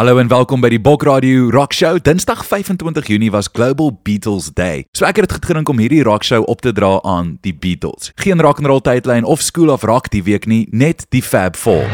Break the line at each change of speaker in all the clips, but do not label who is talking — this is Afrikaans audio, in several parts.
Hallo en welkom by die Bok Radio Rock Show. Dinsdag 25 Junie was Global Beatles Day. So ek het dit gedink om hierdie rock show op te dra aan die Beatles. Geen rock and roll tydlyn of School of Rock die week nie, net die Fab Four.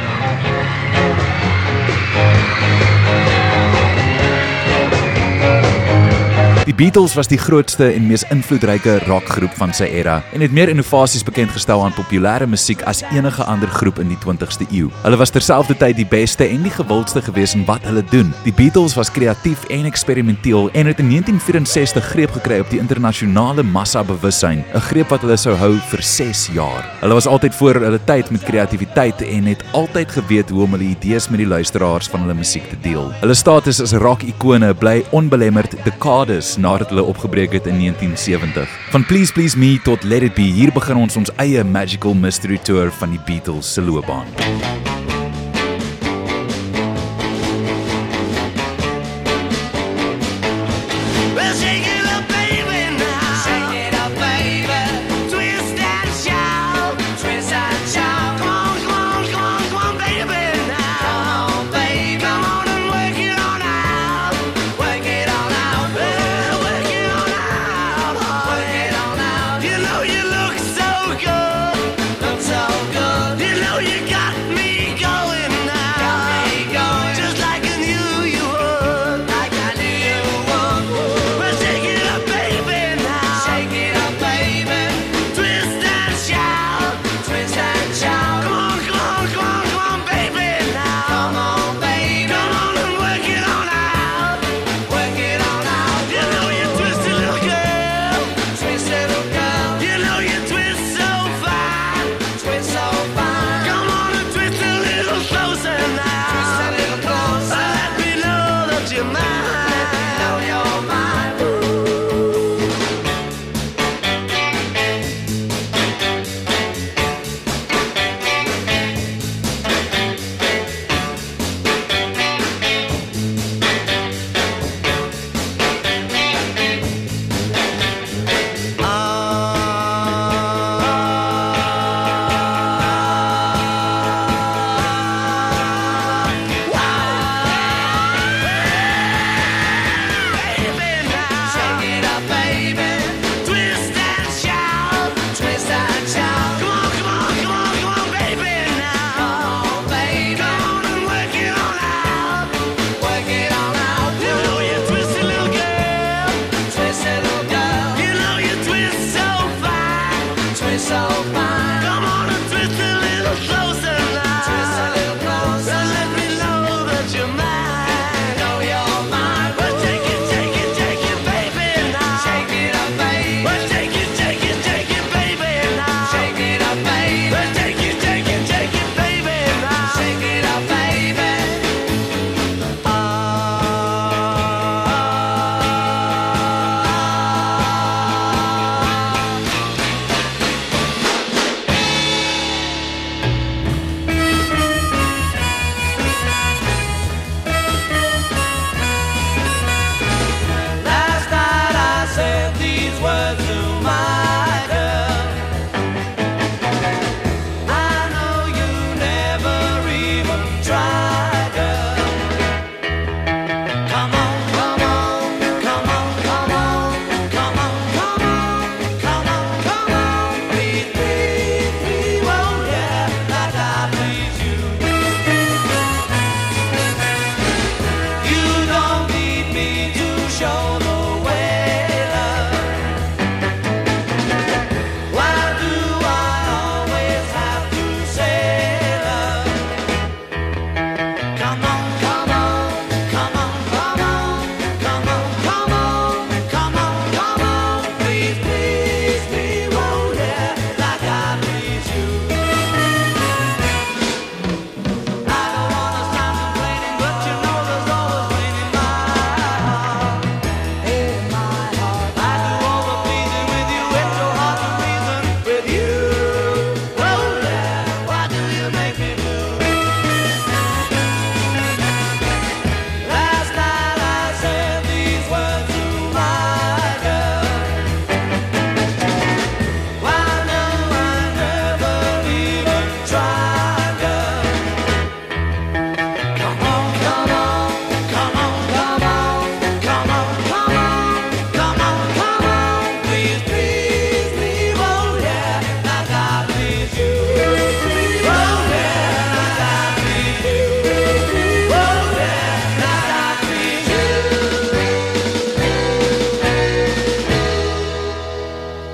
Die Beatles was die grootste en mees invloedryke rockgroep van sy era en het meer innovasies bekend gestel aan populêre musiek as enige ander groep in die 20ste eeu. Hulle was terselfdertyd die beste en die gewildste gewees in wat hulle doen. Die Beatles was kreatief en eksperimenteel en het in 1964 greep gekry op die internasionale massa bewussyn, 'n greep wat hulle sou hou vir 6 jaar. Hulle was altyd voor hulle tyd met kreatiwiteit en het altyd geweet hoe om hulle idees met die luisteraars van hulle musiek te deel. Hulle status as rock-ikone bly onbelemmerd dekades nadat hulle opgebreek het in 1970. Van Please Please Me tot Let It Be, hier begin ons ons eie Magical Mystery Tour van die Beatles se loopbaan.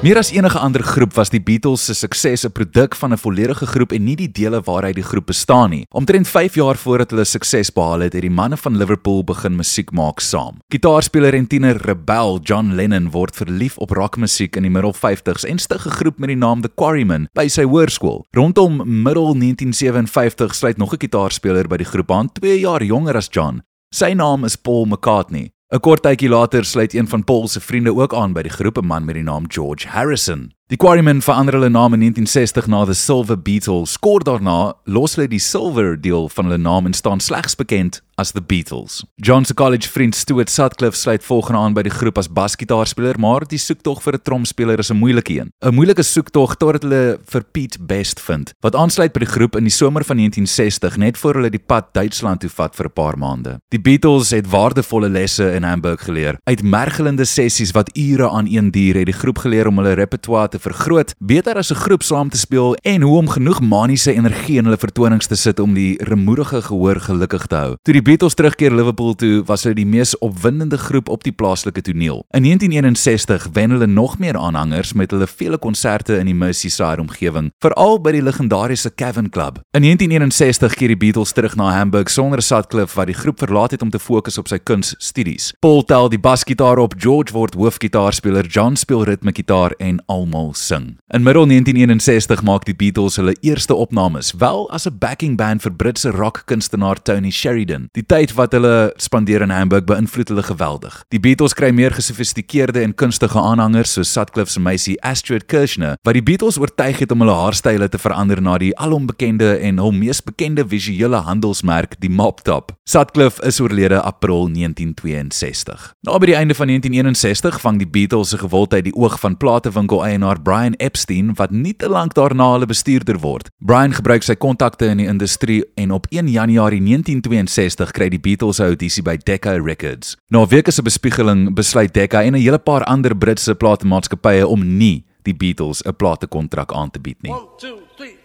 Meer as enige ander groep was die Beatles se sukses 'n produk van 'n volledige groep en nie die dele waaruit die groep bestaan nie. Omtrent 5 jaar voordat hulle sukses behaal het, het die manne van Liverpool begin musiek maak saam. Gitaarspeler en tiener rebel John Lennon word verlief op rockmusiek in die middel 50s en stig 'n groep met die naam The Quarrymen by sy hoërskool. Rondom middel 1957 sluit nog 'n gitaarspeler by die groep aan, 2 jaar jonger as John. Sy naam is Paul McCartney. 'n Kort tydjie later sluit een van Paul se vriende ook aan by die groep, 'n man met die naam George Harrison. Die Quarrymen verander hulle naam in 1960 na The Silver Beatles. Kort daarna los hulle die Silver deel van hulle naam en staan slegs bekend as The Beatles. John se college vriend Stuart Sutcliffe sluit volgende aan by die groep as basgitaarspeler, maar die soektog vir 'n tromspeler is 'n moeilike een. 'n Moeilike soektog totdat hulle vir Pete Best vind, wat aansluit by die groep in die somer van 1960 net voor hulle die pad Duitsland toe vat vir 'n paar maande. Die Beatles het waardevolle lesse in Hamburg geleer. Uit mergelende sessies wat ure aan een duur het die groep geleer om hulle repertoire te vergroot, beter as 'n groep saam te speel en hoe om genoeg maniese energie in hulle vertonings te sit om die remoedige gehoor gelukkig te hou. Toe die Beatles terugkeer Liverpool toe, was hulle die mees opwindende groep op die plaaslike toneel. In 1961 wen hulle nog meer aanhangers met hulle vele konserte in die Merseyside omgewing, veral by die legendariese Cavern Club. In 1961 keer die Beatles terug na Hamburg sonder Sutcliffe wat die groep verlaat het om te fokus op sy kunsstudies. Paul tel die basgitaar op, George word hoofgitaarspeler, John speel ritmegitaar en almal sing. In middel 1961 maak die Beatles hulle eerste opnames, wel as 'n backing band vir Britse rockkunstenaar Tony Sheridan. Die tyd wat hulle spandeer in Hamburg beïnvloed hulle geweldig. Die Beatles kry meer gesofistikeerde en kunstige aanhangers soos Sutcliffe se meisie Astrid Kirchner, wat die Beatles oortuig het om hulle haarstyle te verander na die alombekende en hul mees bekende visuele handelsmerk, die Mop Top. Sutcliffe is oorlede April 1962. Na by die einde van 1961 vang die Beatles se gewildheid die oog van platewinkel kunstenaar Brian Epstein wat nie te lank daarna hulle bestuurder word. Brian gebruik sy kontakte in die industrie en op 1 Januarie 1962 kry die Beatles 'n audisie by Decca Records. Na weke se bespiegeling besluit Decca en 'n hele paar ander Britse platenmaatskappye om nie die Beatles 'n platekontrak aan te bied nie.
1 2 3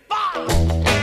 4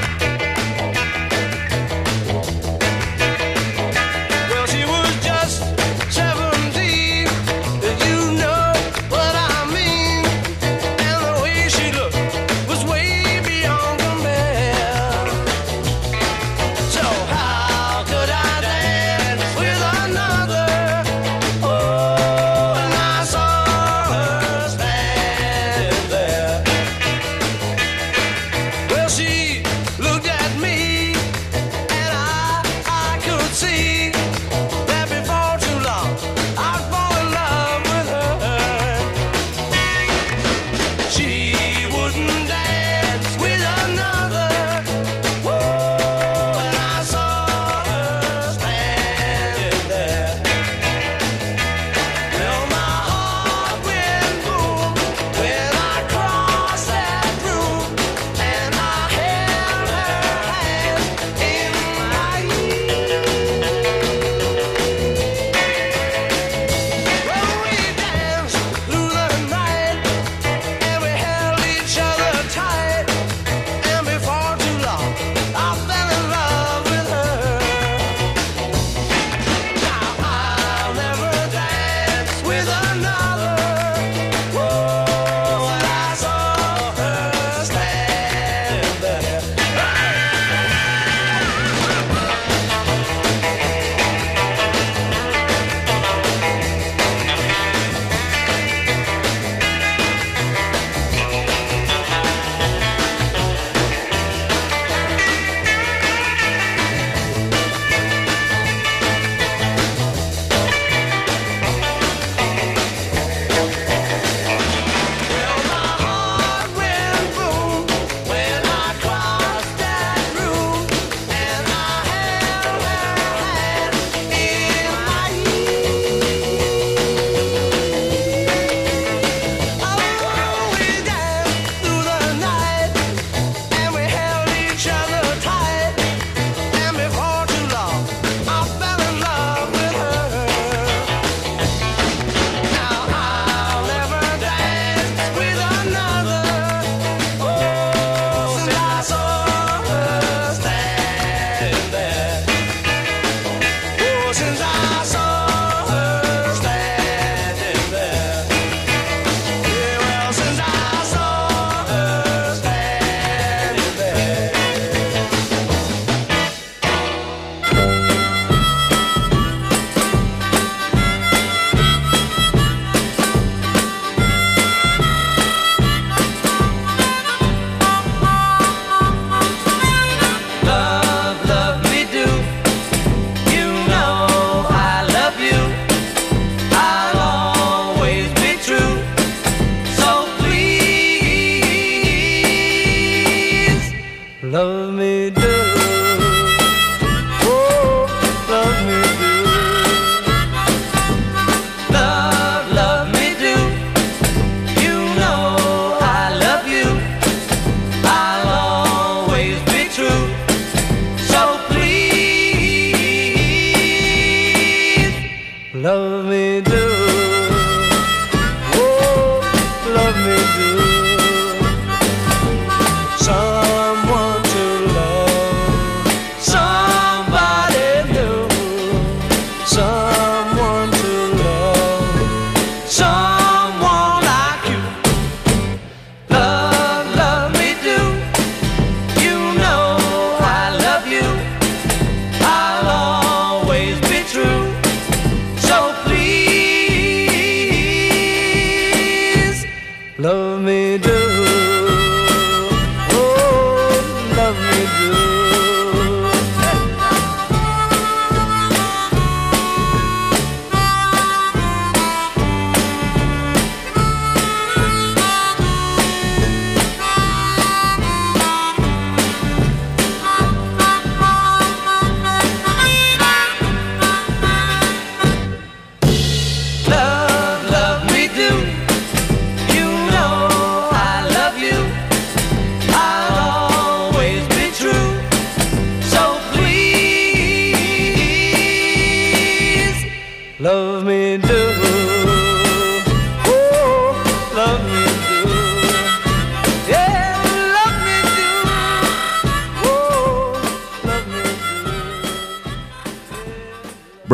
love
me do.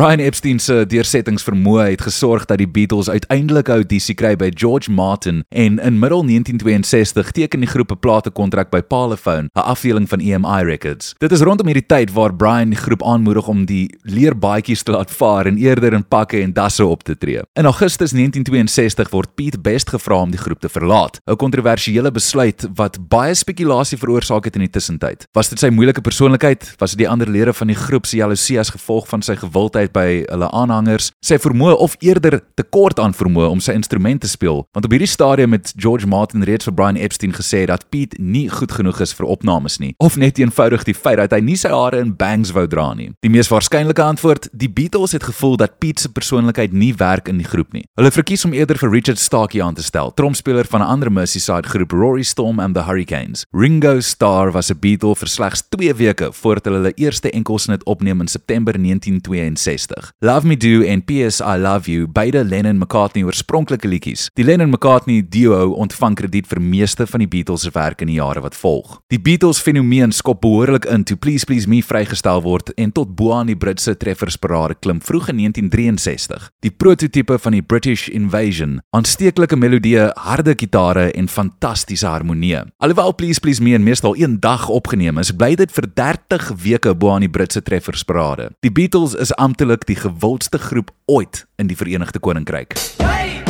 Brian Epstein se deursettingsvermoë het gesorg dat die Beatles uiteindelik 'n audisie kry by George Martin en in middel 1962 teken die groep 'n platekontrak by Parlophone, 'n afdeling van EMI Records. Dit is rondom hierdie tyd waar Brian die groep aanmoedig om die leerbaadjies te laat vaar en eerder in pakke en dasse op te tree. In Augustus 1962 word Pete Best gevra om die groep te verlaat, 'n kontroversiële besluit wat baie spekulasie veroorsaak het in die tussentyd. Was dit sy moeilike persoonlikheid? Was dit die ander lede van die groep se jaloesie as gevolg van sy gewildheid by hulle aanhangers, sy vermoë of eerder tekort aan vermoë om sy instrument te speel? Want op hierdie stadium het George Martin reeds vir Brian Epstein gesê dat Pete nie goed genoeg is vir opnames nie, of net eenvoudig die feit dat hy nie sy hare in bangs wou dra nie. Die mees waarskynlike antwoord, die Beatles het gevoel dat Pete se persoonlikheid nie werk in die groep nie. Hulle verkies om eerder vir Richard Starkey aan te stel, tromspeler van 'n ander Merseyside groep Rory Storm and the Hurricanes. Ringo Starr was 'n Beatle vir slegs 2 weke voordat hulle hulle eerste enkelsnit opneem in September 1962. Love Me Do en PS I Love You, beide Lennon-McCartney oorspronklike liedjies. Die Lennon-McCartney duo ontvang krediet vir meeste van die Beatles se werk in die jare wat volg. Die Beatles fenomeen skop behoorlik in toe Please Please Me vrygestel word en tot bo aan die Britse treffersparade klim vroeg in 1963. Die prototipe van die British Invasion, aansteeklike melodieë, harde gitare en fantastiese harmonie. Alhoewel Please Please Me in meestal een dag opgeneem is, bly dit vir 30 weke bo aan die Britse treffersparade. Die Beatles is amptelik die gewildste groep ooit in die Verenigde Koninkryk.
Wait,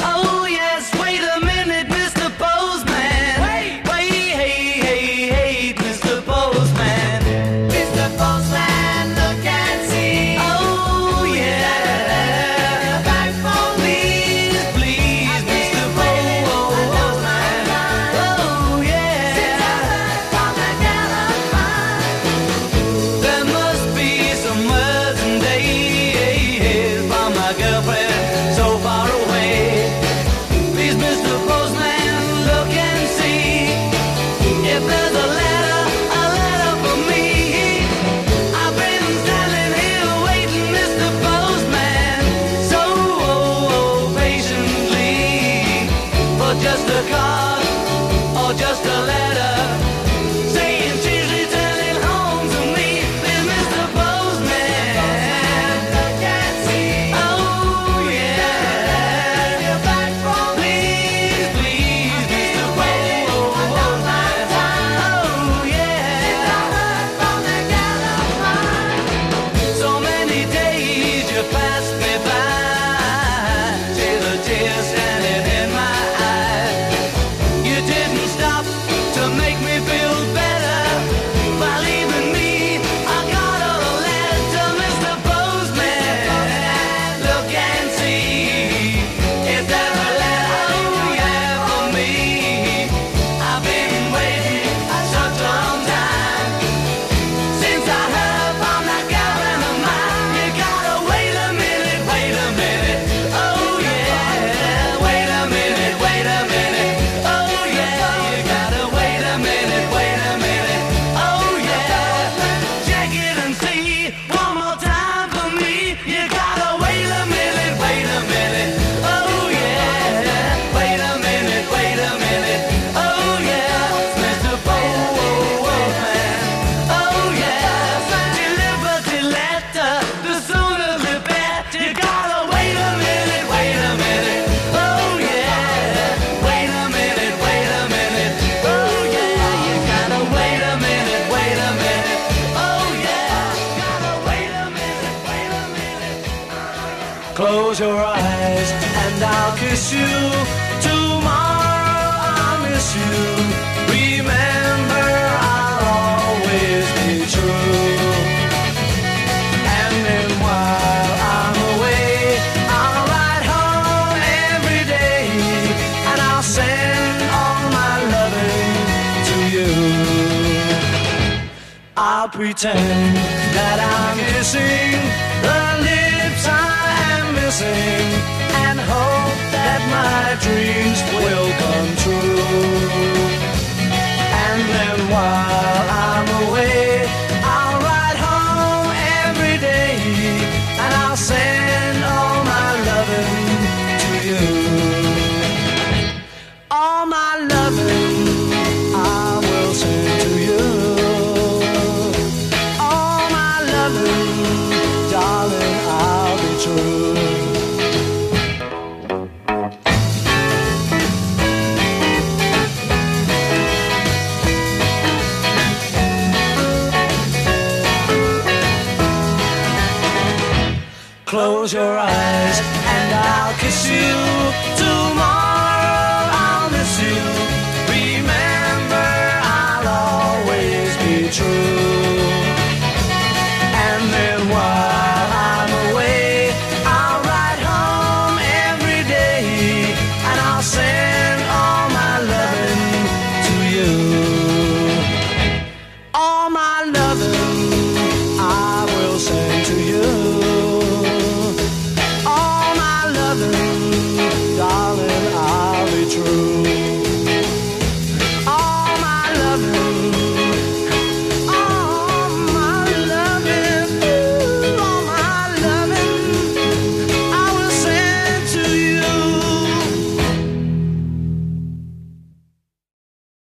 time.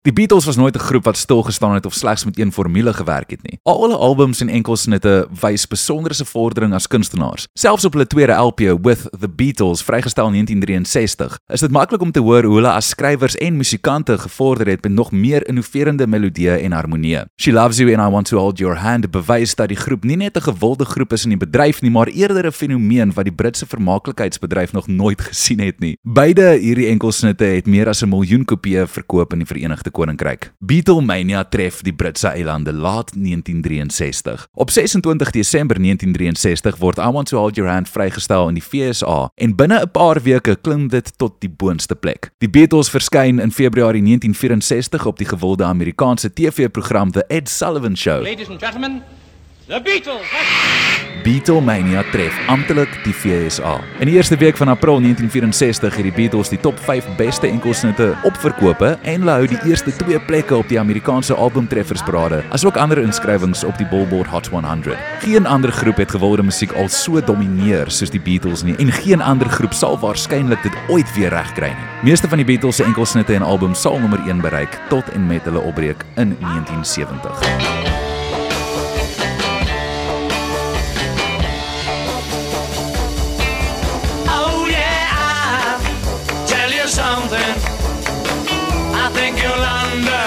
Die Beatles was nooit 'n groep wat stil gestaan het of slegs met een formule gewerk het nie. Al hulle albums en enkelsnitte wys besonderse vordering as kunstenaars. Selfs op hulle tweede LP With the Beatles, vrygestel in 1963, is dit maklik om te hoor hoe hulle as skrywers en musikante gevorder het met nog meer innoverende melodieë en harmonieë. She Loves You and I Want to Hold Your Hand bewys dat die groep nie net 'n gewilde groep is in die bedryf nie, maar eerder 'n fenomeen wat die Britse vermaaklikheidsbedryf nog nooit gesien het nie. Beide hierdie enkelsnitte het meer as 'n miljoen kopieë verkoop in die Verenigde Koninkryk. Beatlemania tref die Britse eilande laat 1963. Op 26 Desember 1963 word I Want to Hold Your Hand vrygestel in die FSA en binne 'n paar weke klim dit tot die boonste plek. Die Beatles verskyn in Februarie 1964 op die gewilde Amerikaanse TV-program The Ed Sullivan Show.
Ladies and gentlemen, the Beatles.
Beatlemania tref amptelik die FSA. In die eerste week van April 1964 het die Beatles die top 5 beste enkelsnitte opverkope en hulle hou die eerste twee plekke op die Amerikaanse albumtreffersparade, asook ander inskrywings op die Billboard Hot 100. Geen ander groep het gewilde musiek al so domineer soos die Beatles nie en geen ander groep sal waarskynlik dit ooit weer regkry nie. Meeste van die Beatles se enkelsnitte en albums sal nommer 1 bereik tot en met hulle opbreek in 1970.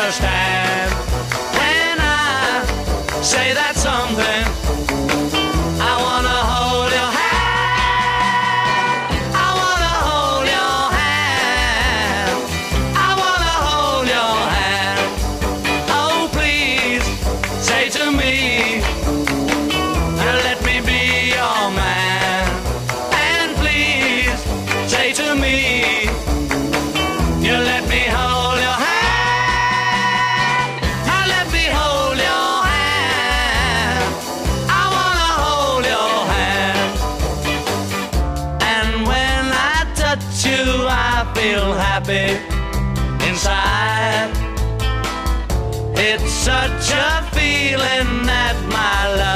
Understand when I say that something. Such a feeling that my love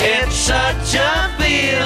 It's such a feeling.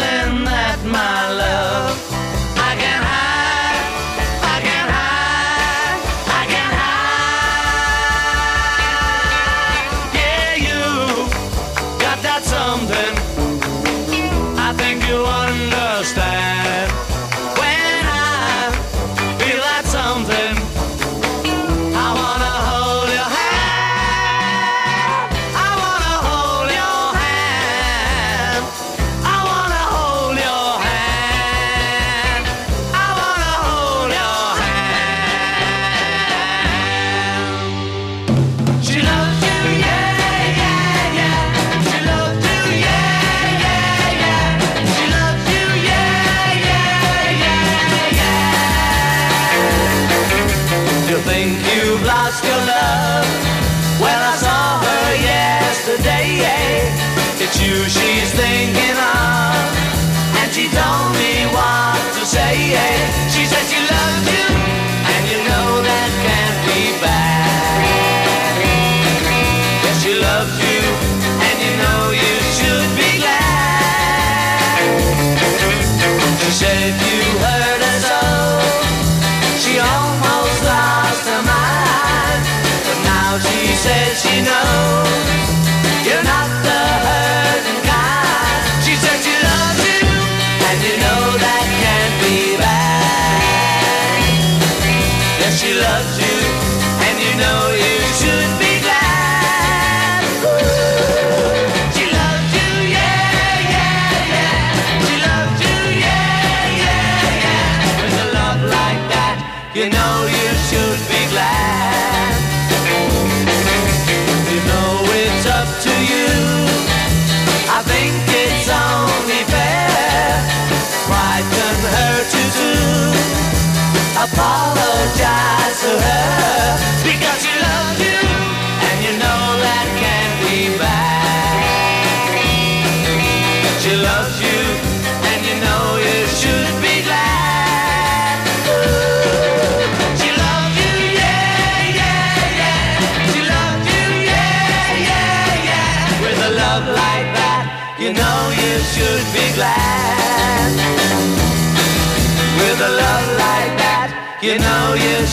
to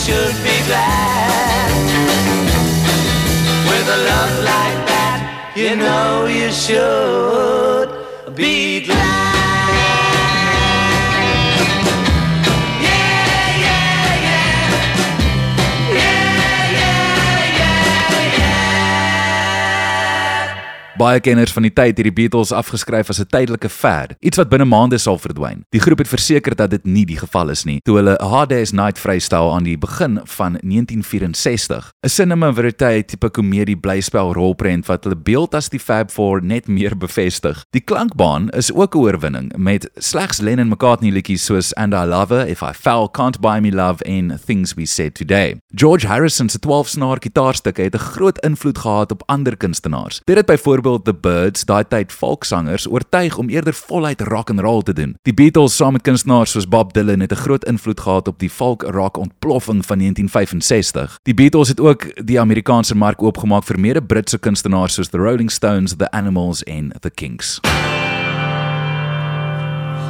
should be glad. With a love like that, you know you should be glad.
Baie kenners van die tyd het die Beatles afgeskryf as 'n tydelike fad, iets wat binne maande sal verdwyn. Die groep het verseker dat dit nie die geval is nie, toe hulle Hard Day's Night vrystel aan die begin van 1964. 'n Cinema verite tipe komedie blyspel rolprent wat hulle beeld as die Fab Four net meer bevestig. Die klankbaan is ook 'n oorwinning met slegs Lennon McCartney liedjies soos And I Love Her, If I Fell, Can't Buy Me Love en Things We Said Today. George Harrison se 12-snaar gitaarstukke het 'n groot invloed gehad op ander kunstenaars. Dit het byvoorbeeld byvoorbeeld The Birds, daai tyd volksangers, oortuig om eerder voluit rock and roll te doen. Die Beatles saam met kunstenaars soos Bob Dylan het 'n groot invloed gehad op die folk rock ontploffing van 1965. Die Beatles het ook die Amerikaanse mark oopgemaak vir mede Britse kunstenaars soos The Rolling Stones, The Animals en The Kinks.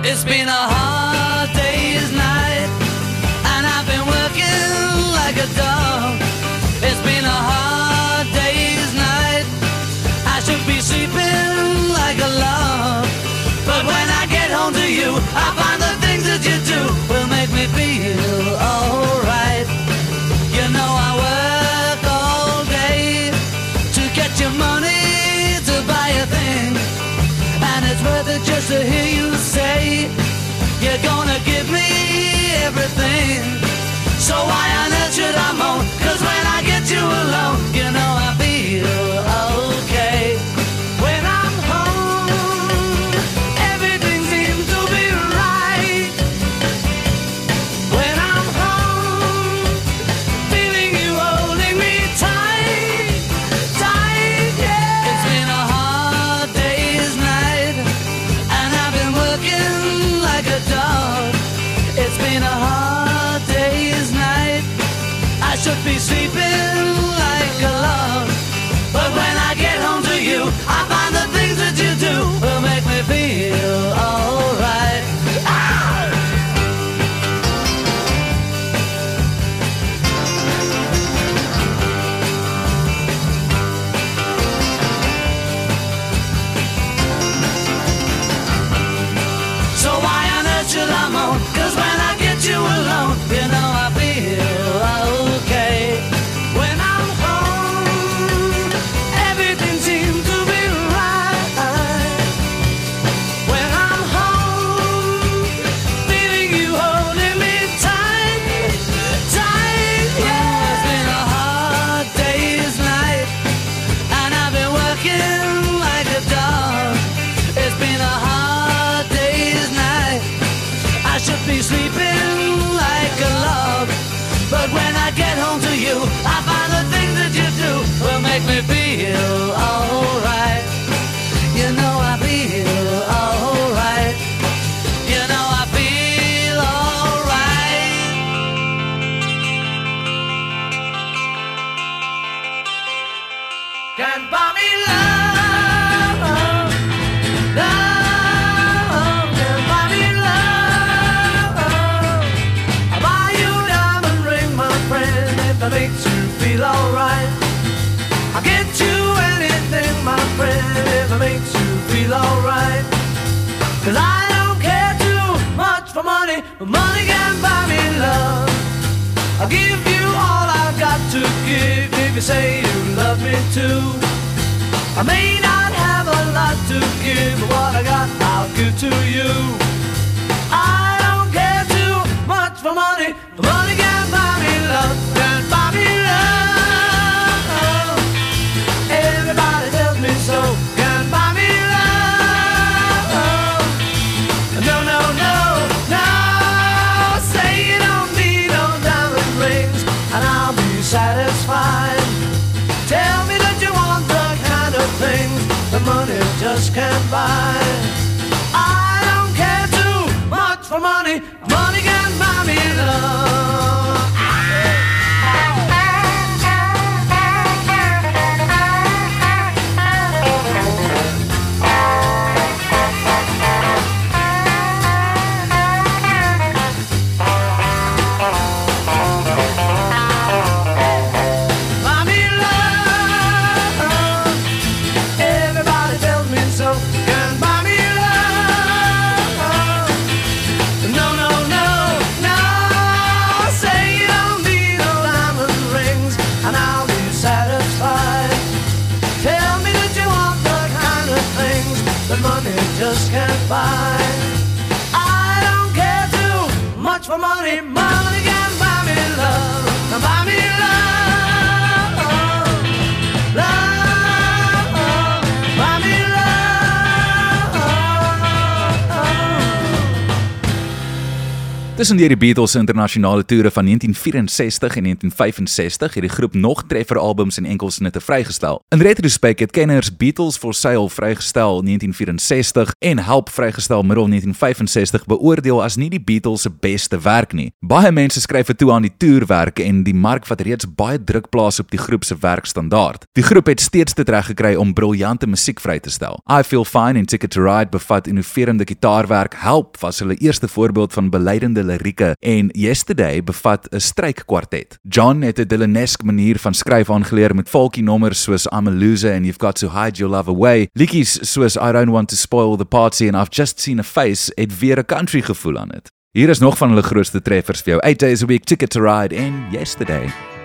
It's been a hard day's night Cause I don't care too much for money, money can buy me love. I'll give you all I've got to give if you say you love me too. I may not have a lot to give, but what I got I'll give to you. I don't care too much for money, money can buy me love, money just can't buy. Love.
Tussen die Beatles se internasionale toere van 1964 en 1965 het die groep nog trefferalbums en enkelsnitte vrygestel. In retrospek het kenners Beatles for Sale vrygestel in 1964 en Help vrygestel middel 1965 beoordeel as nie die Beatles se beste werk nie. Baie mense skryf dit toe aan die toerwerk en die mark wat reeds baie druk plaas op die groep se werkstandaard. Die groep het steeds dit reg gekry om briljante musiek vry te stel. I Feel Fine en Ticket to Ride bevat innoverende gitaarwerk. Help was hulle eerste voorbeeld van beleidende lirieke en Yesterday bevat 'n strykkwartet. John het 'n Dylanesque manier van skryf aangeleer met folky nommers soos I'm a Loser and You've Got to Hide Your Love Away. Liedjies soos I Don't Want to Spoil the Party and I've Just Seen a Face het weer 'n country gevoel aan dit. Hier is nog van hulle grootste treffers vir jou. 8 Days a Week, Ticket to Ride en Yesterday.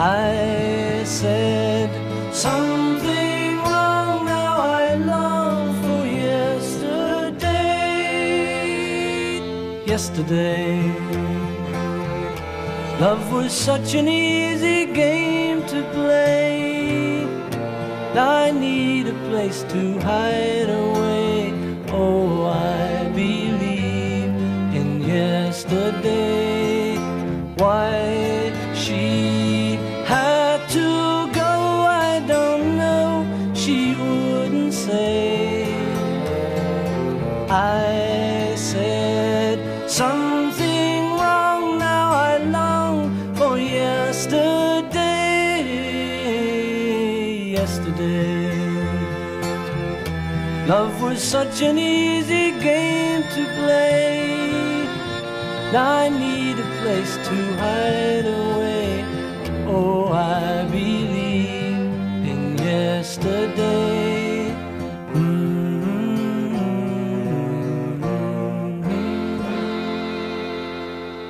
I said something wrong now I long for yesterday. Yesterday. Love was such an easy game to play. I need a place to hide away. Oh Love was such an easy game to play. Now I need a place to hide away. Oh, I believe in yesterday.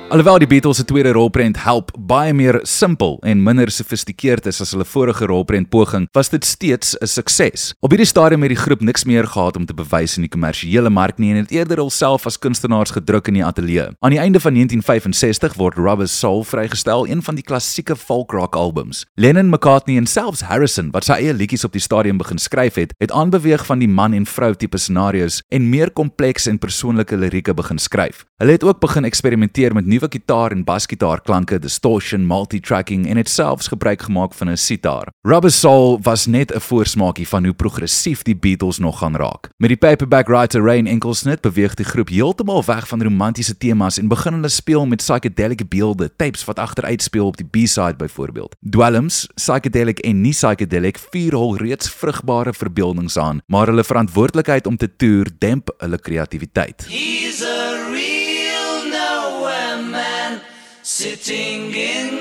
Alhoewel die Beatles se tweede rolprent Help baie meer simpel en minder sofistikeerd is as hulle vorige rolprent poging, was dit steeds 'n sukses. Op hierdie stadium het die groep niks meer gehad om te bewys in die kommersiële mark nie en het eerder hulself as kunstenaars gedruk in die ateljee. Aan die einde van 1965 word Rubber Soul vrygestel, een van die klassieke folk rock albums. Lennon, McCartney en selfs Harrison, wat sy eie liedjies op die stadium begin skryf het, het aanbeweeg van die man en vrou tipe scenario's en meer komplekse en persoonlike lirieke begin skryf. Hulle het ook begin eksperimenteer met nuwe gitaar en basgitaar klanke, distortion, multitracking en het selfs gebruik gemaak van 'n sitar. Rubber Soul was net 'n voorsmaakie van hoe progressief die Beatles nog gaan raak. Met die Paperback Writer Rain enkelsnit beweeg die groep heeltemal weg van romantiese temas en begin hulle speel met psychedelic beelde, tapes wat agteruit speel op die B-side byvoorbeeld. Dwelms, psychedelic en nie psychedelic vier hul reeds vrugbare verbeeldings aan, maar hulle verantwoordelikheid om te toer demp hulle kreatiwiteit.
He's sitting in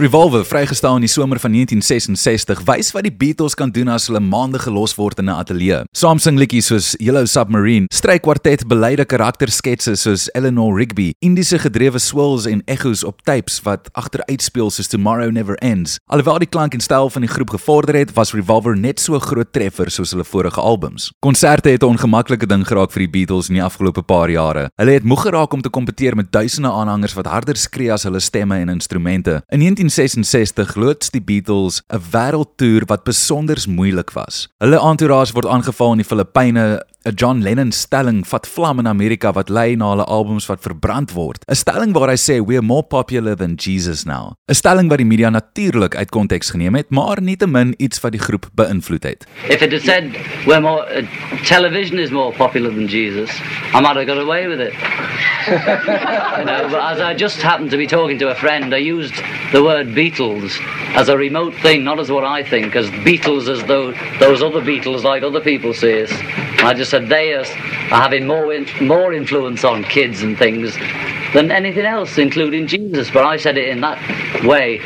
Revolver, vrygestel in die somer van 1966, wys wat die Beatles kan doen as hulle maande gelos word in 'n ateljee. Saam sing liedjies soos Yellow Submarine, strykwartet beleide karaktersketse soos Eleanor Rigby, Indiese gedrewe swirls en echoes op tapes wat agteruitspeel soos Tomorrow Never Ends. Alhoewel die klank en styl van die groep gevorder het, was Revolver net so groot treffer soos hulle vorige albums. Konserte het 'n ongemaklike ding geraak vir die Beatles in die afgelope paar jare. Hulle het moeg geraak om te kompeteer met duisende aanhangers wat harder skree as hulle stemme en instrumente. In 1966 loods die Beatles 'n wêreldtoer wat besonder moeilik was. Hulle entourage word aangeval in die Filippyne, 'n John Lennon stelling vat vlam in Amerika wat lei na hulle albums wat verbrand word. 'n Stelling waar hy sê we're more popular than Jesus now. 'n Stelling wat die media natuurlik uit konteks geneem het, maar nietemin iets wat die groep beïnvloed het.
If it had said we're more uh, television is more popular than Jesus, I might have got away with it. you know, but as I just happened to be talking to a friend, I used the word Beatles as a remote thing, not as what I think, as Beatles as though those other Beatles like other people us. I just said they are, having more in, more influence on kids and things than anything else, including Jesus. But I said it in that way,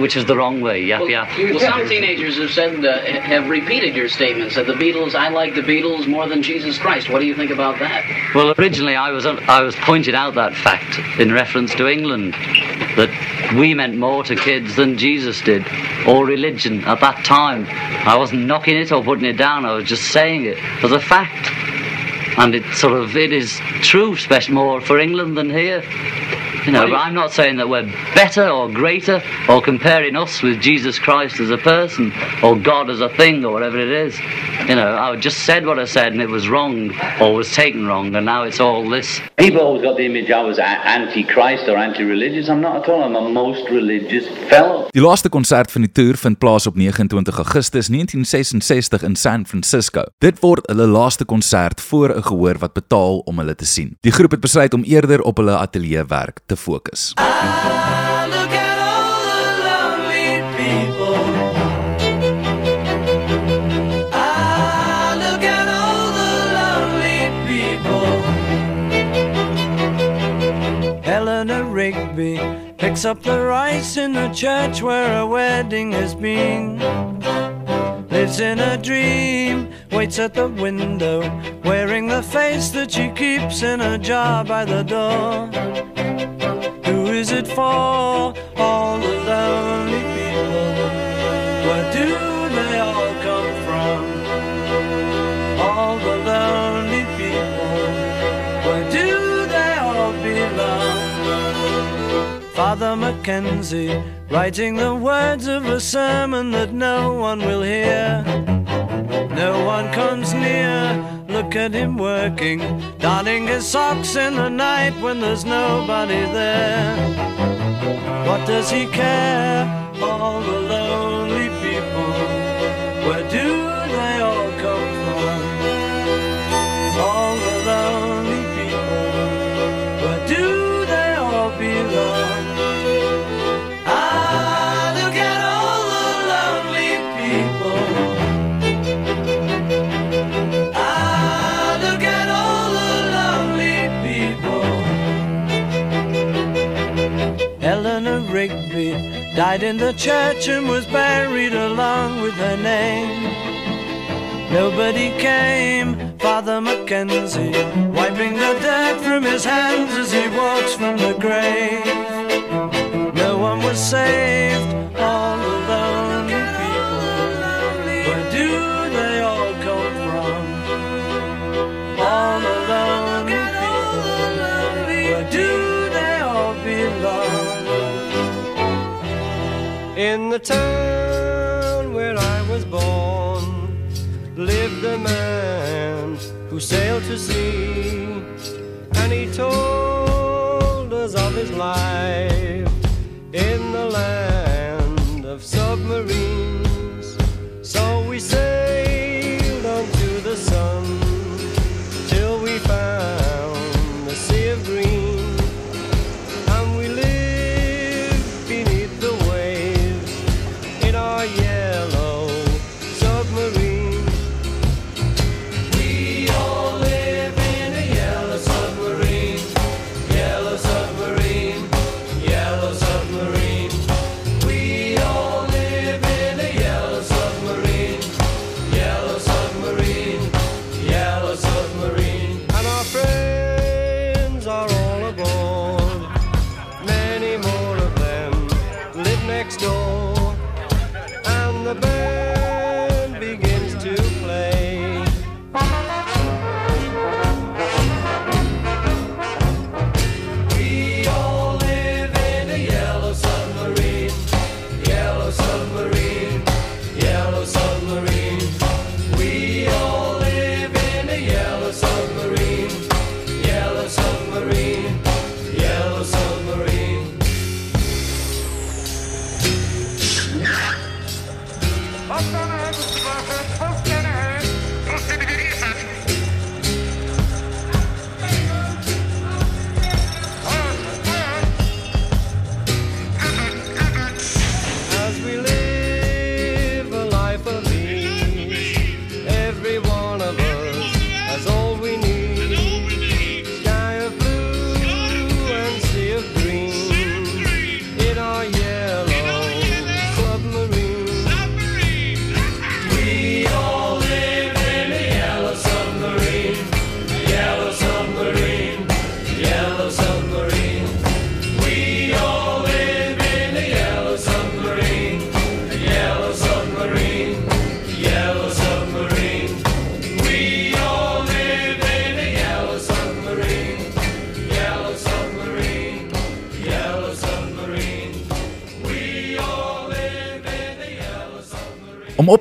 which is the wrong way. Yap yap.
Well, some teenagers have said, uh, have repeated your statements that the Beatles, I like the Beatles more than Jesus Christ. What do you think about that?
Well, originally I was I was pointed out that fact in reference to England that we meant more to kids than Jesus did, or religion at that time. I wasn't knocking it or putting it down. I was just saying it as a fact, Bye and it sort of it is true, especially more for England than here. You know, but I'm not saying that we're better or greater or comparing us with Jesus Christ as a person or God as a thing or whatever it is. You know, I just said what I said and it was wrong or was taken wrong and now it's all this.
People always got the image I was a- anti-Christ or anti-religious. I'm not at all. I'm a most religious fellow.
Die laaste konsert van die toer vind plaas op 29 Augustus 1966 in San Francisco. Dit word hulle laaste konsert voor 'n gehoor wat betaal om hulle te sien. Die groep het besluit om eerder op hulle ateljee werk te fokus.
Ah, picks up the rice in the church where a wedding has been. Lives in a dream, waits at the window, wearing the face that she keeps in a jar by the door. Who is it for? All the lonely people. Where do they all come from? All the lonely people. Where do they all belong? Father Mackenzie writing the words of a sermon that no one will hear. No one comes near. Look at him working, darning his socks in the night when there's nobody there. What does he care? All the lonely people. Where do died in the church and was buried along with her name. Nobody came, Father Mackenzie, wiping the dirt from his hands as he walks from the grave. No one was saved, all the
In the town where I was born lived a man who sailed to sea, and he told us of his life in the land of submarines. So we sailed the best.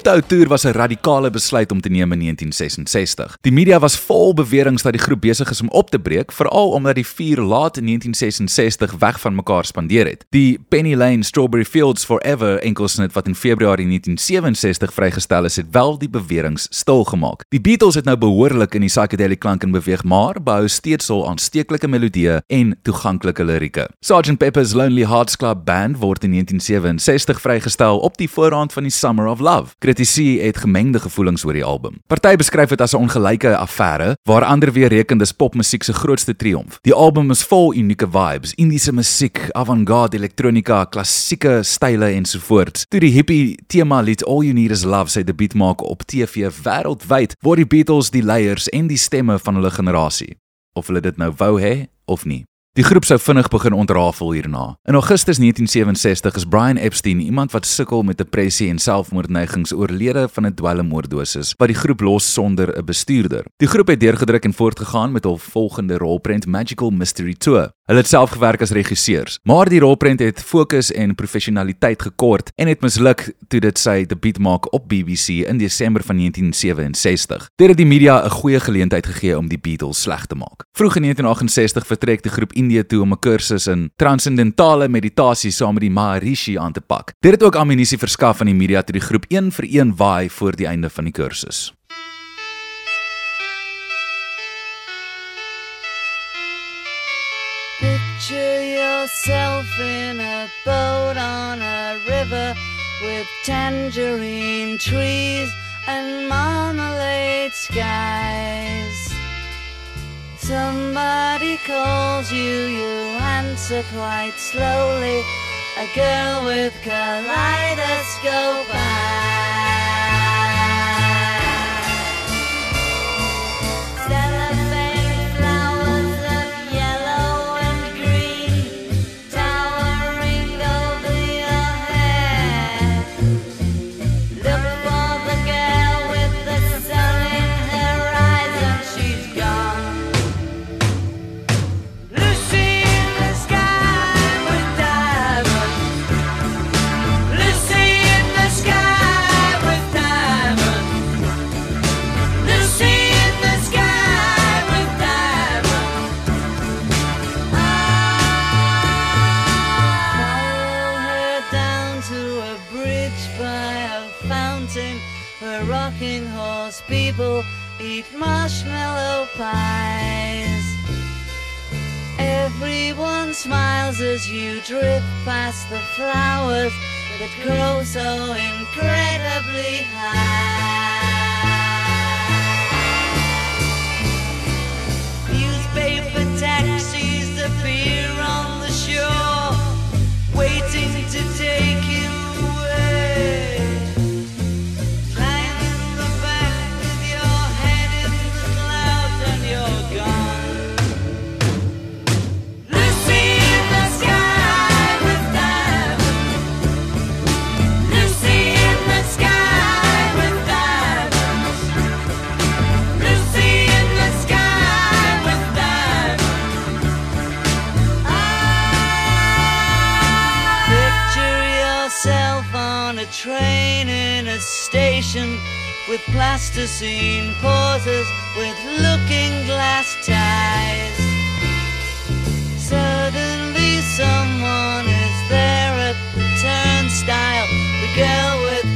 Om op te hou toer was 'n radikale besluit om te neem in 1966. Die media was vol beweringe dat die groep besig is om op te breek, veral omdat die vier laat in 1966 weg van mekaar spandeer het. Die Penny Lane Strawberry Fields Forever enkelsnit wat in Februarie 1967 vrygestel is, het wel die beweringe stilgemaak. Die Beatles het nou behoorlik in die psychedelic klank in beweeg, maar behou steeds hul aansteeklike melodieë en toeganklike lirieke. Sgt Pepper's Lonely Hearts Club Band word in 1967 vrygestel op die voorhand van die Summer of Love. Kritici het gemengde gevoelings oor die album. Party beskryf dit as 'n ongelyke affære, waar ander weer reken dis popmusiek se grootste triomf. Die album is vol unieke vibes, Indiese musiek, avant-garde elektronika, klassieke style ensovoorts. Toe die hippie tema lied All You Need Is Love sy debuut maak op TV wêreldwyd, word die Beatles die leiers en die stemme van hulle generasie. Of hulle dit nou wou hê of nie. Die groep sou vinnig begin ontrafel hierna. In Augustus 1967 is Brian Epstein, iemand wat sukkel met depressie en selfmoordneigings, oorlede van 'n dwelmoordosis wat die groep los sonder 'n bestuurder. Die groep het deurgedruk en voortgegaan met hul volgende rolprent Magical Mystery Tour. Hulle het self gewerk as regisseurs, maar die rolprent het fokus en professionaliteit gekort en het misluk toe dit sy debuut maak op BBC in Desember van 1967. Dit het die media 'n goeie geleentheid gegee om die Beatles sleg te maak. Vroeg in 1968 vertrek die groep Indië toe om 'n kursus in transcendentale meditasie saam met die Maharishi aan te pak. Dit het ook ammunisie verskaf aan die media toe die groep een vir een waai voor die einde van die kursus.
Picture yourself in a boat on a river with tangerine trees and marmalade skies. Somebody calls you, you answer quite slowly. A girl with kaleidoscope eyes. Eat marshmallow pies. Everyone smiles as you drift past the flowers that grow so incredibly high. Newspaper taxis appear on the shore, waiting to take you away. With plasticine pauses with looking glass ties. Suddenly someone is there at the turnstile. The girl with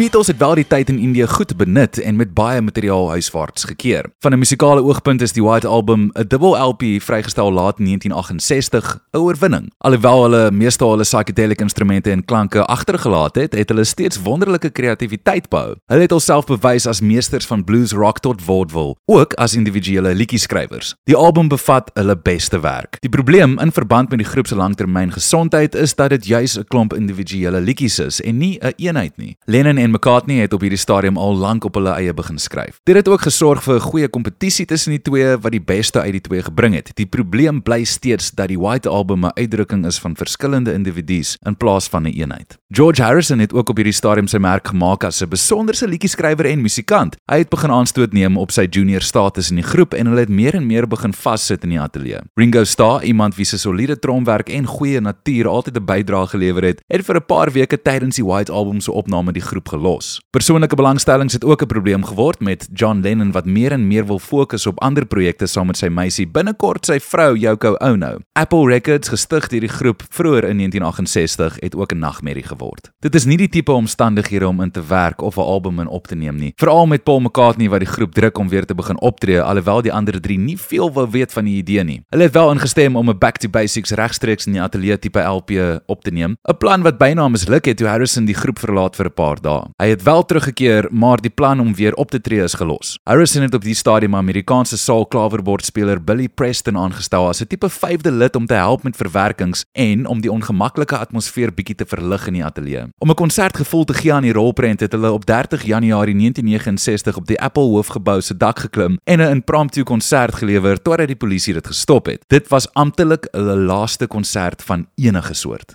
Beatles het wel die tyd in Indië goed benut en met baie materiaal huiswaarts gekeer. Van 'n musikale oogpunt is die White Album 'n dubbel LP vrygestel laat in 1968, 'n oorwinning. Alhoewel hulle meestal hulle psychedelic instrumente en klanke agtergelaat het, het hulle steeds wonderlike kreatiwiteit behou. Hulle het hulself bewys as meesters van blues rock tot vaudeville, ook as individuele liedjieskrywers. Die album bevat hulle beste werk. Die probleem in verband met die groep se langtermyn gesondheid is dat dit juis 'n klomp individuele liedjies is en nie 'n een eenheid nie. Lennon en McCartney het op hierdie stadium al lank op hulle eie begin skryf. Dit het ook gesorg vir 'n goeie kompetisie tussen die twee wat die beste uit die twee gebring het. Die probleem bly steeds dat die White Album 'n uitdrukking is van verskillende individu's in plaas van 'n een eenheid. George Harrison het ook op hierdie stadium sy merk gemaak as 'n besonderse liedjieskrywer en musikant. Hy het begin aanstoot neem op sy junior status in die groep en hulle het meer en meer begin vassit in die ateljee. Ringo Starr, iemand wie se soliede tromwerk en goeie natuur altyd 'n bydrae gelewer het, het vir 'n paar weke tydens die White Album se opname die groep gelos. Persoonlike belangstellings het ook 'n probleem geword met John Lennon wat meer en meer wil fokus op ander projekte saam met sy meisie, binnekort sy vrou Yoko Ono. Apple Records, gestig deur die groep vroeër in 1968, het ook 'n nagmerrie geword. Dit is nie die tipe omstandighede om in te werk of 'n album in op te neem nie. Veral met Paul McCartney wat die groep druk om weer te begin optree, alhoewel die ander drie nie veel wou weet van die idee nie. Hulle het wel ingestem om 'n Back to Basics regstreeks in die ateljee tipe LP op te neem, 'n plan wat byna misluk het toe Harrison die groep verlaat vir 'n paar dae. Hy het wel teruggekeer, maar die plan om weer op te tree is gelos. Harrison het op die stadium Amerikaanse saal klaverbordspeler Billy Preston aangestel as 'n tipe vyfde lid om te help met verwerkings en om die ongemaklike atmosfeer bietjie te verlig in die ateljee. Om 'n konsertgevoel te gee aan die rolprent het hulle op 30 Januarie 1969 op die Apple hoofgebou se dak geklim en 'n impromptu konsert gelewer totdat die polisie dit gestop het. Dit was amptelik hulle laaste konsert van enige soort.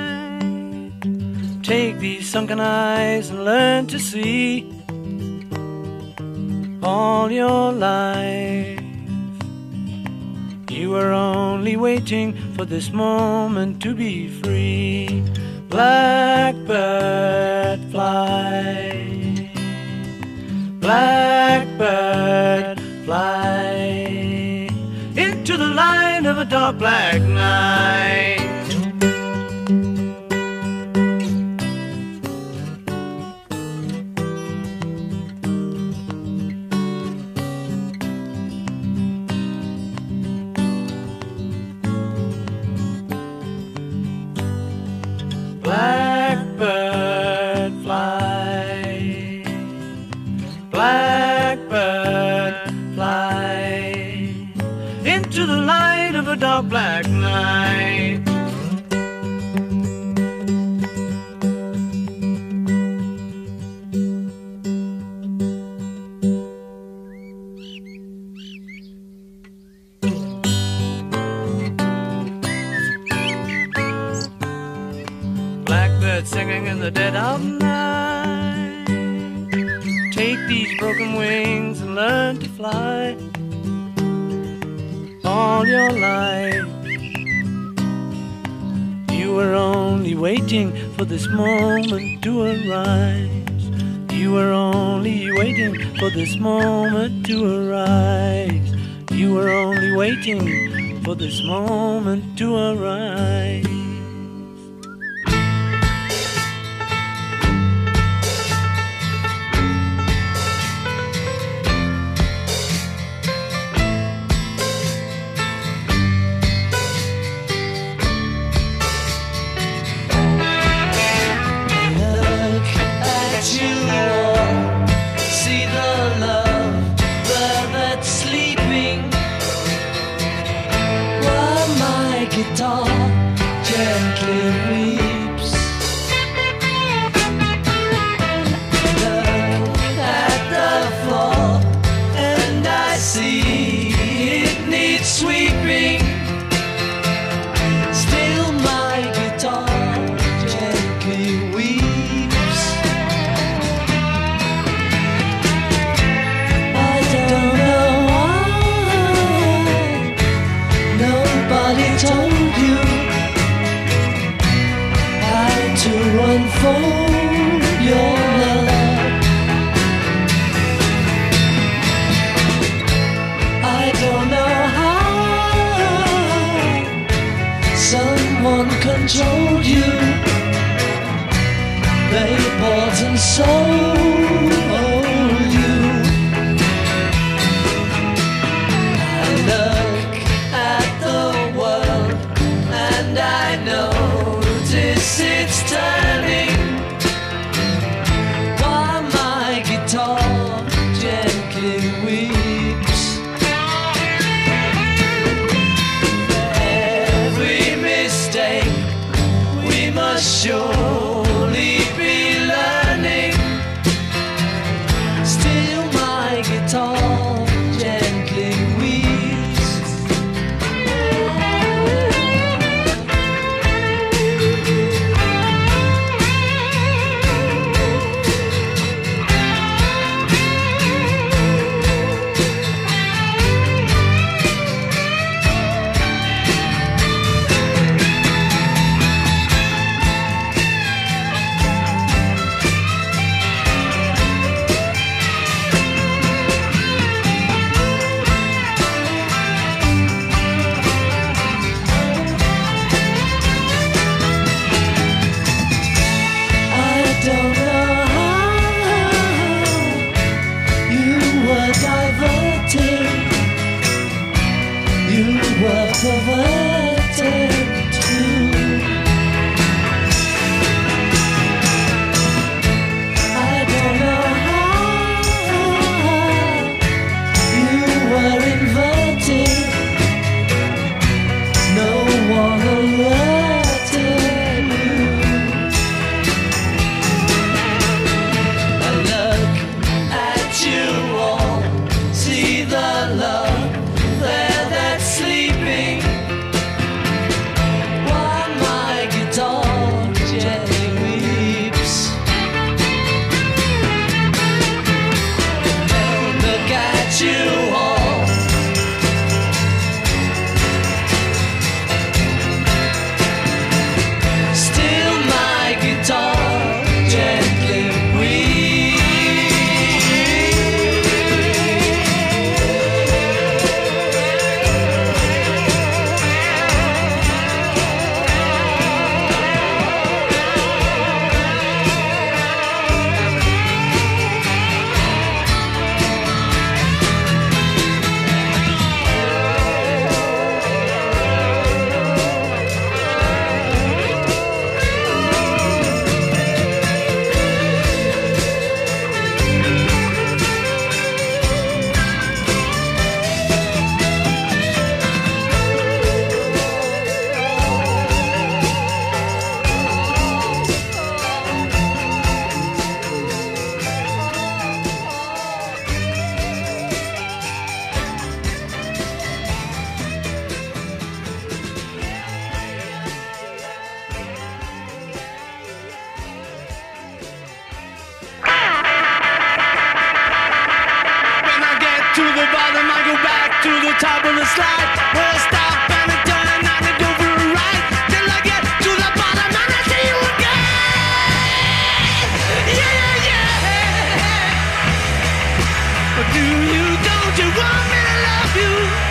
Take these sunken eyes and learn to see all your life. You were only waiting for this moment to be free. Blackbird fly. Blackbird fly into the light of a dark black night. Dead of night. Take these broken wings and learn to fly all your life. You were only waiting for this moment to arise. You were only waiting for this moment to arise. You were only waiting for this moment to arise.
to the
top of the slide. We'll stop and I turn and go for a ride till I get to the bottom and I see you again. Yeah, yeah, yeah. Do you, don't you want me to love you?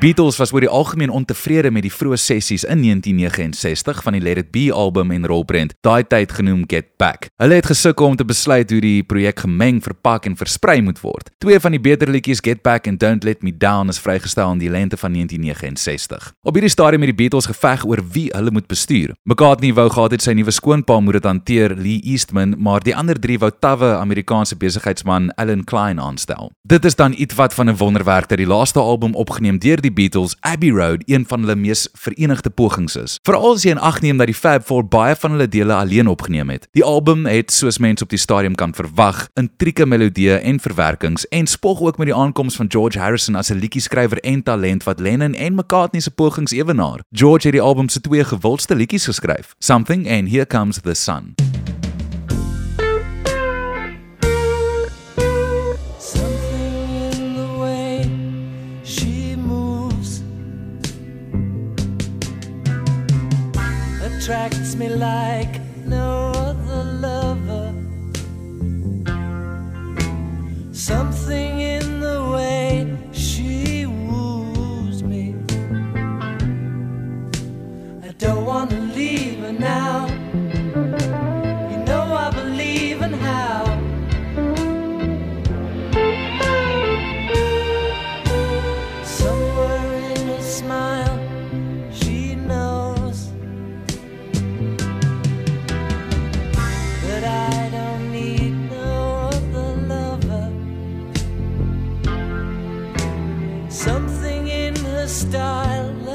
Beatles was oor die algemeen ontevrede met die vroeë sessies in 1969 van die Let It Be album en rolprent, daai tyd genoem Get Back. Hulle het gesukkel om te besluit hoe die projek gemeng, verpak en versprei moet word. Twee van die beter liedjies, Get Back en Don't Let Me Down, is vrygestel in die lente van 1969. Op hierdie stadium het die Beatles geveg oor wie hulle moet bestuur. McCartney wou gehad het sy nuwe skoonpa moet dit hanteer, Lee Eastman, maar die ander drie wou tawwe Amerikaanse besigheidsman Alan Klein aanstel. Dit is dan ietwat van 'n wonderwerk dat die laaste album opgeneem deur die Beatles, Abbey Road, een van hulle mees verenigde pogings is. Veral as jy in ag neem dat die Fab Four baie van hulle dele alleen opgeneem het. Die album het, soos mense op die stadium kan verwag, intrieke melodieë en verwerkings en spog ook met die aankoms van George Harrison as 'n liedjieskrywer en talent wat Lennon en McCartney se pogings ewenaar. George het die album se twee gewildste liedjies geskryf, Something and Here Comes the Sun.
Attracts me like no other lover. Something Something in her style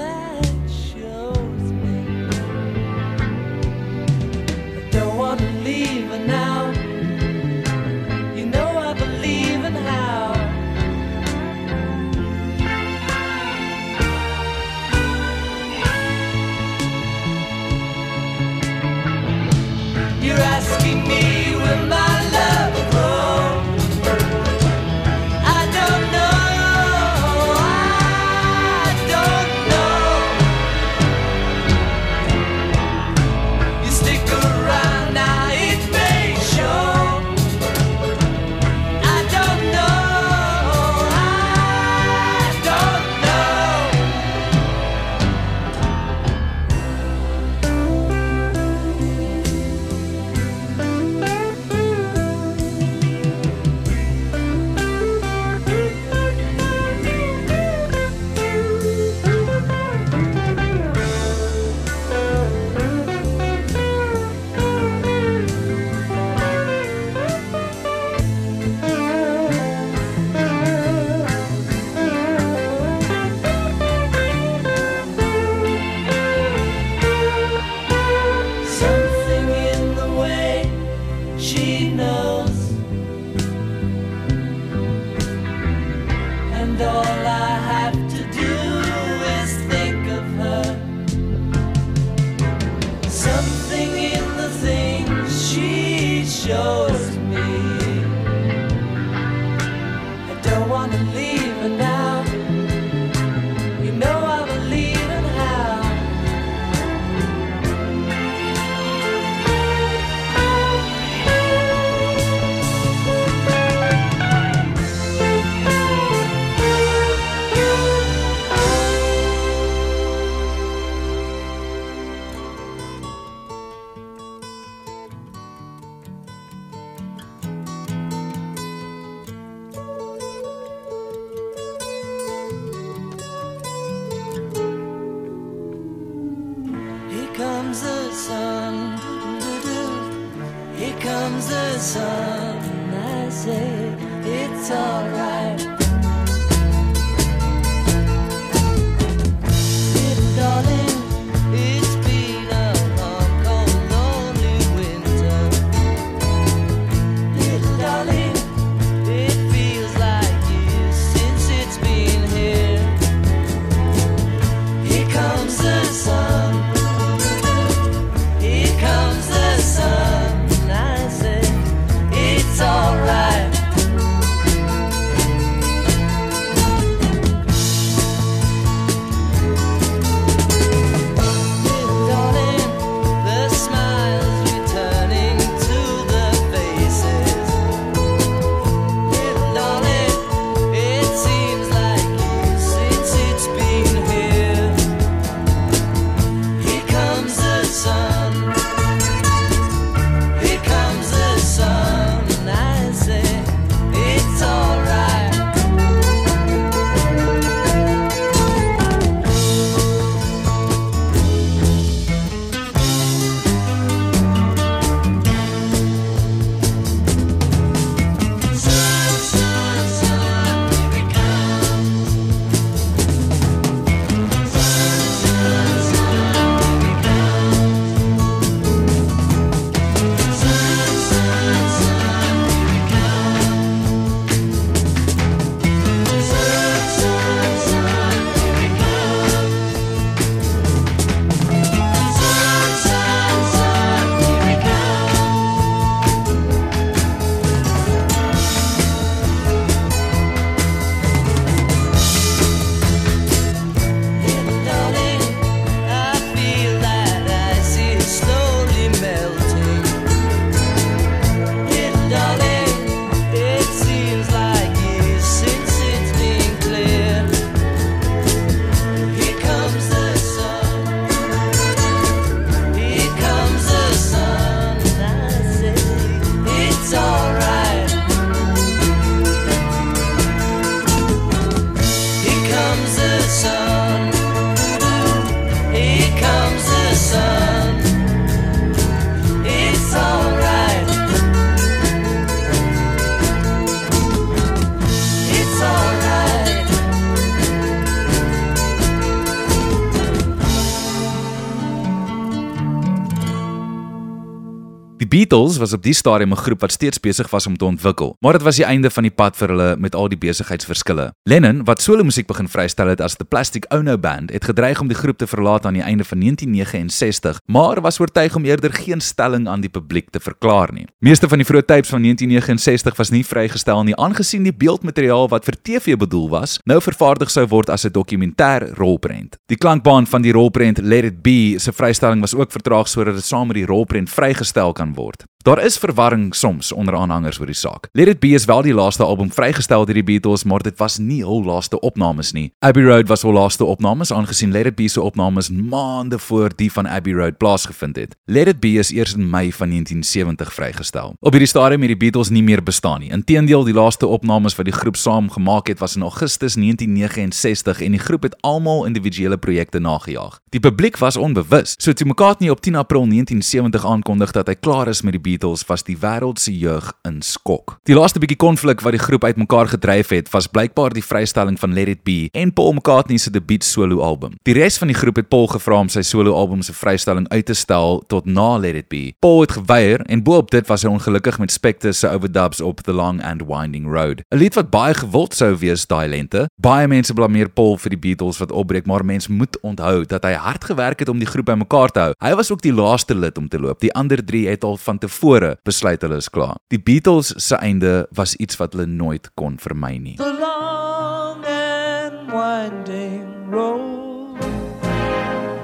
Beatles was op die stadium 'n groep wat steeds besig was om te ontwikkel, maar dit was die einde van die pad vir hulle met al die besigheidsverskille. Lennon, wat solo musiek begin vrystel het as The Plastic Ono Band, het gedreig om die groep te verlaat aan die einde van 1969, maar was oortuig om eerder geen stelling aan die publiek te verklaar nie. Meeste van die vroeë tapes van 1969 was nie vrygestel nie, aangesien die beeldmateriaal wat vir TV bedoel was, nou vervaardig sou word as 'n dokumentêr rolprent. Die klankbaan van die rolprent Let It Be se vrystelling was ook vertraag sodat dit saam met die rolprent vrygestel kan word. Wort. Daar is verwarring soms onder aanhangers oor die saak. Let It Be is wel die laaste album vrygestel deur die Beatles, maar dit was nie hul laaste opnames nie. Abbey Road was hul laaste opnames aangesien Let It Be se opnames maande voor die van Abbey Road plaasgevind het. Let It Be is eers in Mei van 1970 vrygestel. Op hierdie stadium het die Beatles nie meer bestaan nie. Inteendeel, die laaste opnames wat die groep saam gemaak het was in Augustus 1969 en die groep het almal individuele projekte nagejaag. Die publiek was onbewus. So toe McCartney op 10 April 1970 aankondig dat hy klaar is met die Beatles, was die wêreld se jeug in skok. Die laaste bietjie konflik wat die groep uitmekaar gedryf het, was blykbaar die vrystelling van Let It Be en Paul McCartney se debuut solo album. Die res van die groep het Paul gevra om sy solo album se vrystelling uit te stel tot na Let It Be. Paul het geweier en boop dit was hy ongelukkig met Spector se overdubs op The Long and Winding Road. 'n Lied wat baie gewild sou wees daai lente. Baie mense blameer Paul vir die Beatles wat opbreek, maar mens moet onthou dat hy hard gewerk het om die groep bymekaar te hou. Hy was ook die laaste lid om te loop. Die ander 3 het al van tevore besluit hulle is klaar. Die Beatles se einde was iets wat hulle nooit kon vermy nie.
The long and winding road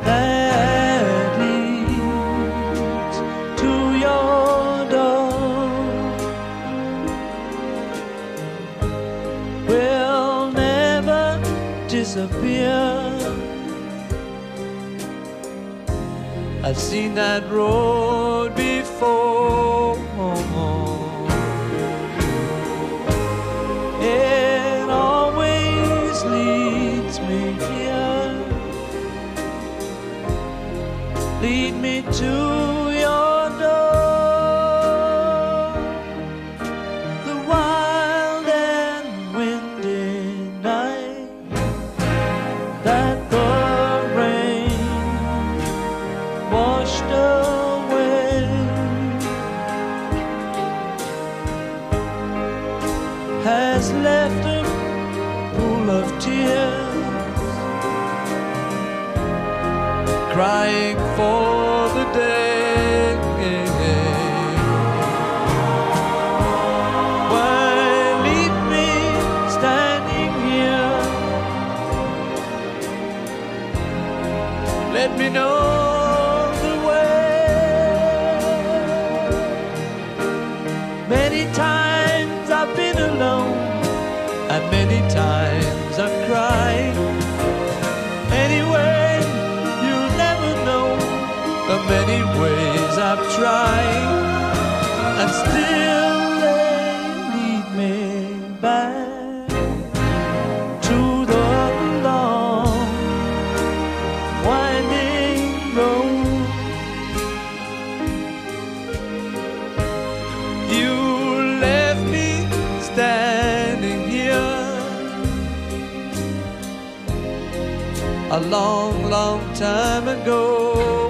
that leads to your door will never disappear. I've seen that road before. It always leads me here. Lead me to a pool of tears crying for the day. Why leave me standing here. Let me know a long, long time ago.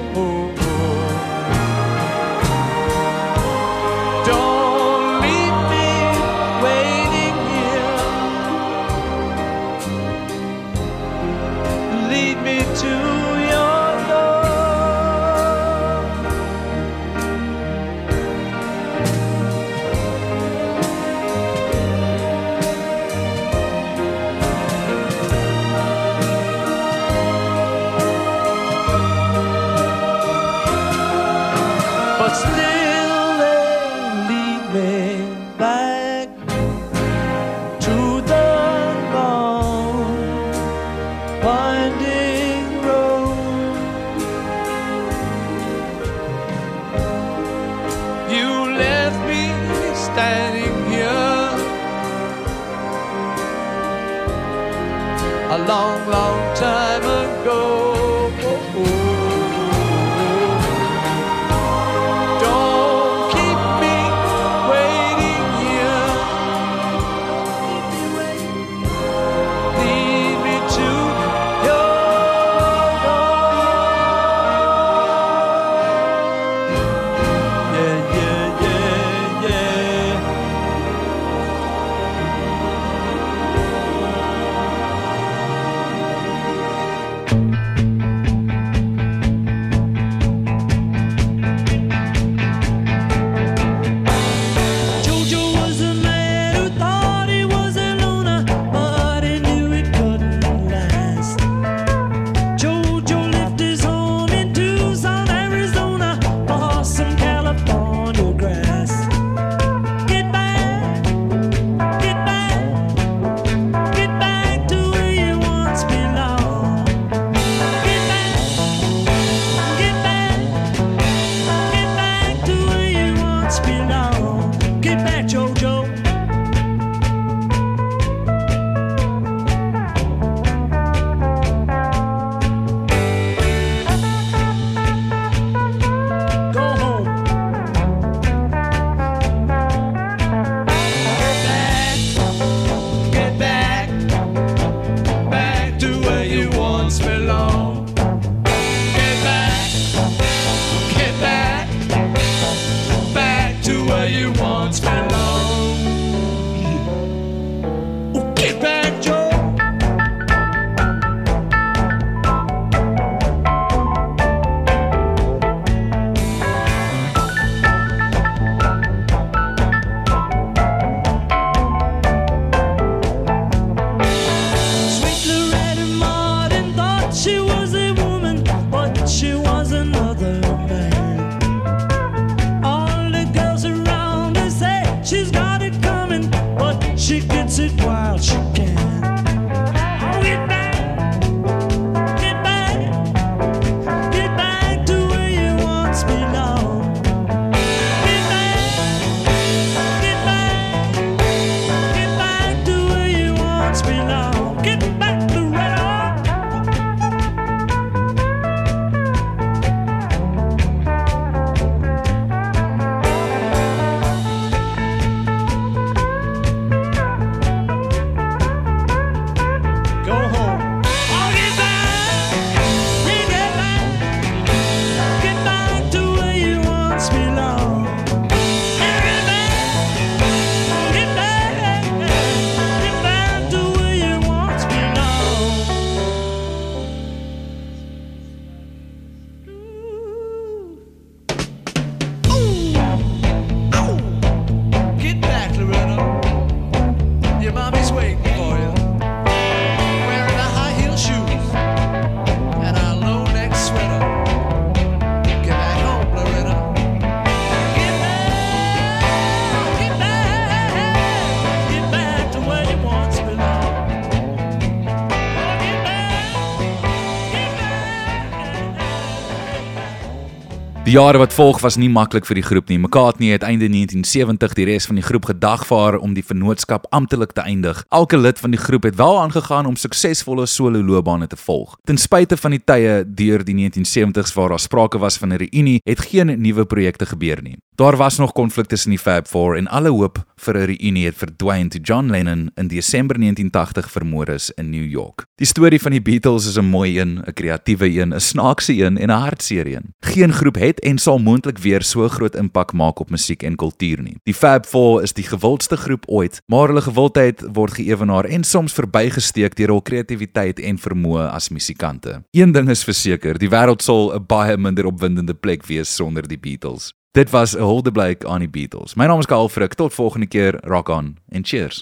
Die jare wat volg was nie maklik vir die groep nie. McCartney het einde 1970 die res van die groep gedagvaar om die vennootskap amptelik te eindig. Elke lid van die groep het wel aangegaan om suksesvolle solo loopbane te volg. Ten spyte van die tye deur die 1970s waar daar sprake was van 'n reunie, het geen nuwe projekte gebeur nie. Daar was nog konflik tussen die Fab Four en alle hoop vir 'n reunie het verdwyn toe John Lennon in Desember 1980 vermoor is in New York. Die storie van die Beatles is 'n mooi een, 'n kreatiewe een, 'n snaakse een en 'n hartseer een. Geen groep het en sal moontlik weer so groot impak maak op musiek en kultuur nie. Die Fab Four is die gewildste groep ooit, maar hulle gewildheid word geëwenaar en soms verbygesteek deur hul kreatiwiteit en vermoë as musikante. Een ding is verseker, die wêreld sal 'n baie minder opwindende plek wees sonder die Beatles. Dit was 'n huldeblyk aan die Beatles. My naam is Karl Frik. Tot volgende keer. Rock on en cheers.